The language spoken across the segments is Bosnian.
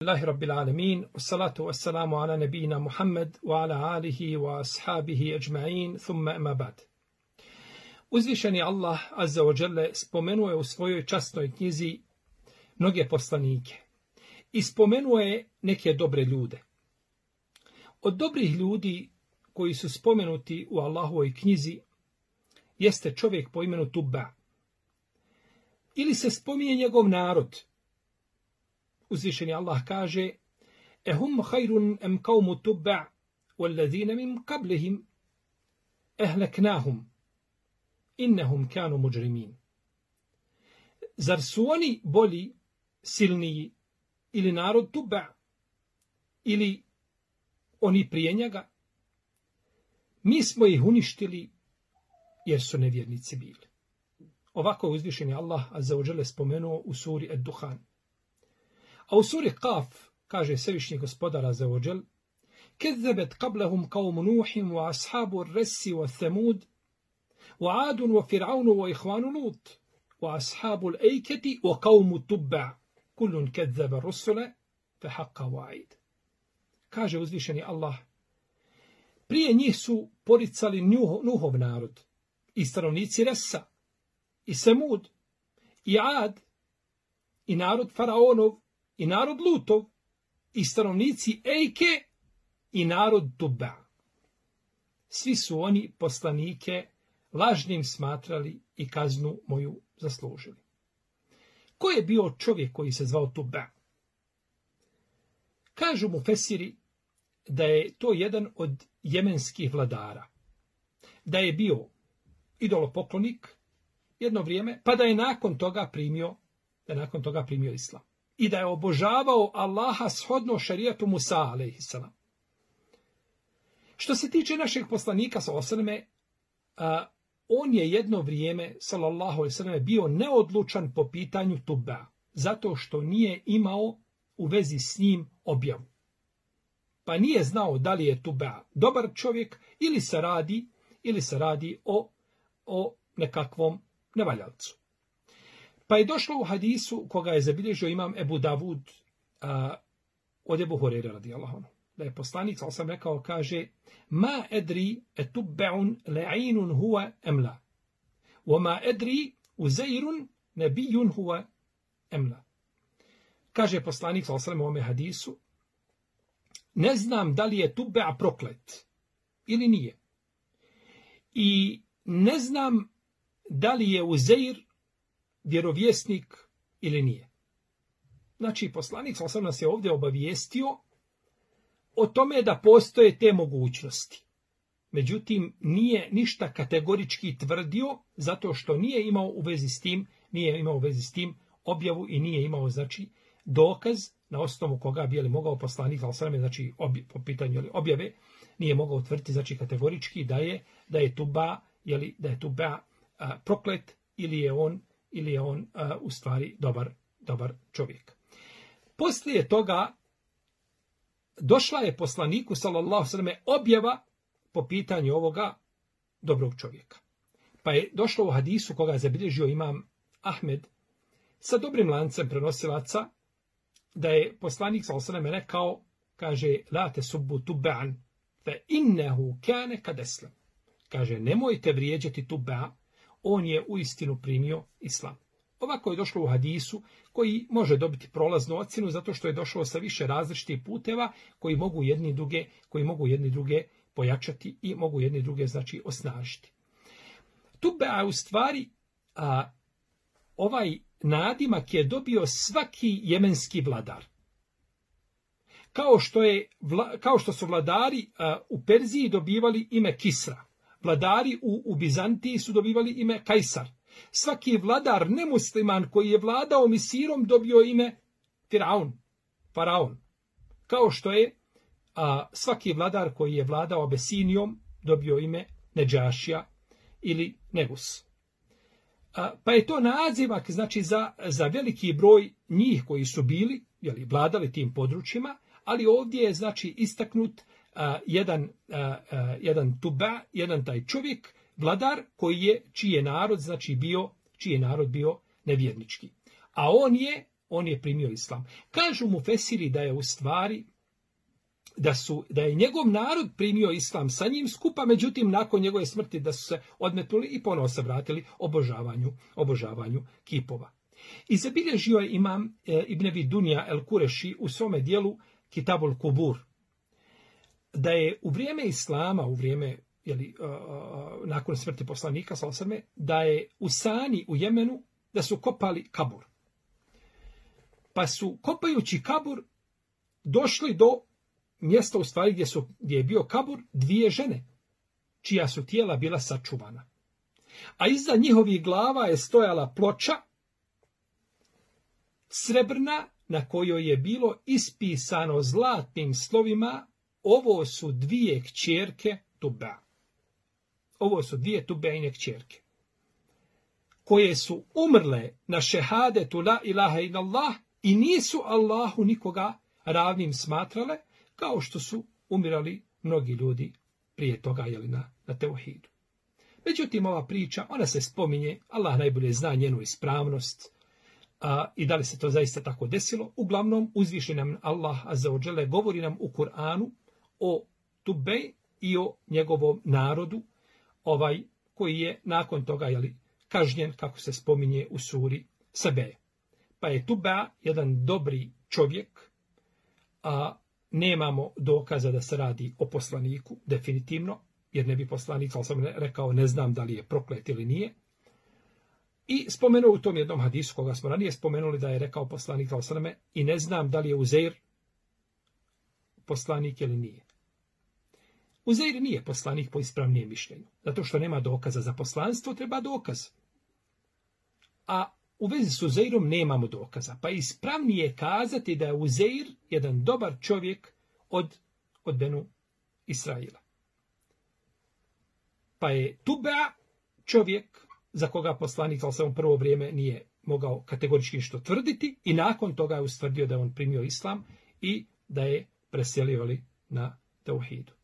Allahi Rabbil Alamin, wassalatu wassalamu ala nebina Muhammed wa ala alihi wa ashabihi ajma'in, thumma ema ba'd. Uzvišeni Allah Azza wa Jalla spomenuo je u svojoj častnoj knjizi mnoge poslanike i spomenuo je neke dobre ljude. Od dobrih ljudi koji su spomenuti u Allahovoj knjizi jeste čovjek po imenu Tubba. Ili se spominje njegov narod Uzvišeni Allah kaže Ehum hajrun em kaumu Tubba والذين من قبلهم أهلكناهم innahum kanu muđrimin. Zar su oni bolji, silniji, ili narod tuba, ili oni prije njega? Mi smo ih uništili, jer su nevjernici bili. Ovako je uzvišen je Allah, a za uđele spomenuo u suri Ed-Duhan. A u suri Qaf, kaže Sevišnji gospodar a za uđel, كذبت قبلهم قوم نوح وأصحاب الرس والثمود وعاد وفرعون وإخوان لوط وأصحاب الأيكة وقوم تبع كل كذب الرسل فحق وعيد kaže uzvišeni Allah prije njih su poricali Nuhov narod i stanovnici Resa i Semud i Ad i narod Faraonov i narod Lutov i stanovnici Ejke i narod Tuba. Svi su oni poslanike lažnim smatrali i kaznu moju zaslužili. Ko je bio čovjek koji se zvao Tuba? Kažu mu Fesiri da je to jedan od jemenskih vladara. Da je bio idolopoklonik jedno vrijeme, pa da je nakon toga primio, da je nakon toga primio islam. I da je obožavao Allaha shodno šarijetu Musa, a.s. Što se tiče našeg poslanika, sa osrme, on je jedno vrijeme, sallallahu alaihi sallam, bio neodlučan po pitanju Tuba, zato što nije imao u vezi s njim objavu. Pa nije znao da li je Tuba dobar čovjek ili se radi, ili se radi o, o nekakvom nevaljalcu. Pa je došlo u hadisu koga je zabilježio imam Ebu Davud a, od Ebu Horeira radijallahu anhu da je poslanik, ali sam rekao, kaže ma edri etubbe'un le'inun huwa emla. Wa ma edri uzeirun nebijun huwa emla. Kaže poslanik, ali sam u ome hadisu, ne znam da li je tubbe'a proklet ili nije. I ne znam da li je uzeir vjerovjesnik ili nije. Znači, poslanik sam nas je ovdje obavijestio o tome da postoje te mogućnosti. Međutim, nije ništa kategorički tvrdio, zato što nije imao u vezi s tim, nije imao u vezi s tim objavu i nije imao, znači, dokaz na osnovu koga bi li mogao poslanik, ali znači, obje, po pitanju li, objave, nije mogao tvrditi znači, kategorički da je, da je tuba, jeli, da je tuba a, proklet ili je on, ili je on uh, u stvari dobar, dobar čovjek. Poslije toga, došla je poslaniku sallallahu sallam objava po pitanju ovoga dobrog čovjeka. Pa je došlo u hadisu koga je zabilježio imam Ahmed sa dobrim lancem prenosilaca da je poslanik sallallahu sallam rekao kaže la te subbu tub'an fe innehu kane kadeslam. Kaže nemojte vrijeđati tub'a on je u istinu primio islam. Ovako je došlo u hadisu koji može dobiti prolaznu ocjenu zato što je došlo sa više različitih puteva koji mogu jedni druge, koji mogu jedni druge pojačati i mogu jedni druge znači osnažiti. Tu je u stvari a, ovaj nadimak je dobio svaki jemenski vladar. Kao što, je, kao što su vladari a, u Perziji dobivali ime Kisra, vladari u, u Bizantiji su dobivali ime Kajsar, svaki vladar nemusliman koji je vladao Misirom dobio ime Firaun, faraon. Kao što je a, svaki vladar koji je vladao Abesinijom dobio ime Neđašija ili Negus. A, pa je to nazivak znači, za, za veliki broj njih koji su bili, jeli, vladali tim područjima, ali ovdje je znači istaknut a, jedan, a, a, jedan tuba, jedan taj čovjek vladar koji je, čiji je narod, znači bio, čiji je narod bio nevjernički. A on je on je primio islam. Kažu mu Fesiri da je u stvari da su da je njegov narod primio islam sa njim skupa, međutim nakon njegove smrti da su se odmetnuli i ponovo se vratili obožavanju, obožavanju kipova. I zabilježio je imam e, Ibn Dunja el Kureši u svome dijelu Kitabul Kubur, da je u vrijeme Islama, u vrijeme jeli, uh, nakon smrti poslanika, salosrme, da je u Sani, u Jemenu, da su kopali kabur. Pa su, kopajući kabur, došli do mjesta u stvari gdje, su, gdje je bio kabur dvije žene, čija su tijela bila sačuvana. A iza njihovih glava je stojala ploča srebrna na kojoj je bilo ispisano zlatnim slovima ovo su dvije kćerke Tuba. Ovo su dvije Tubejne kćerke koje su umrle na šehadetu la ilaha illallah i nisu Allahu nikoga ravnim smatrale, kao što su umirali mnogi ljudi prije toga jeli na, na teuhidu. Međutim, ova priča, ona se spominje, Allah najbolje zna njenu ispravnost a, i da li se to zaista tako desilo. Uglavnom, uzviši nam Allah azzawajale govori nam u Kur'anu o Tubej i o njegovom narodu, ovaj koji je nakon toga jeli, kažnjen, kako se spominje u suri Sebe. Pa je Tuba jedan dobri čovjek, a nemamo dokaza da se radi o poslaniku, definitivno, jer ne bi poslanik, ali sam rekao, ne znam da li je proklet ili nije. I spomenuo u tom jednom hadisu, koga smo ranije spomenuli da je rekao poslanik, ali i ne znam da li je Uzeir poslanik ili nije. Uzeir nije poslanik po ispravnijem mišljenju. Zato što nema dokaza za poslanstvo, treba dokaz. A u vezi s Uzeirom nemamo dokaza. Pa ispravnije je kazati da je Uzeir jedan dobar čovjek od, od Benu Israila. Pa je Tuba čovjek za koga poslanik ali u prvo vrijeme nije mogao kategorički što tvrditi i nakon toga je ustvrdio da je on primio islam i da je preselio na Teuhidu.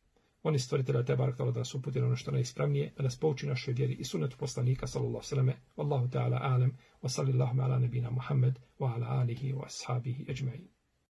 On je stvoritelj te barak da nas uputi ono što najispravnije, da nas pouči našoj vjeri i sunetu poslanika, sallallahu sallam, wallahu ta'ala alem, wa sallallahu ala nabina Muhammed, wa ala alihi wa ashabihi ajma'in.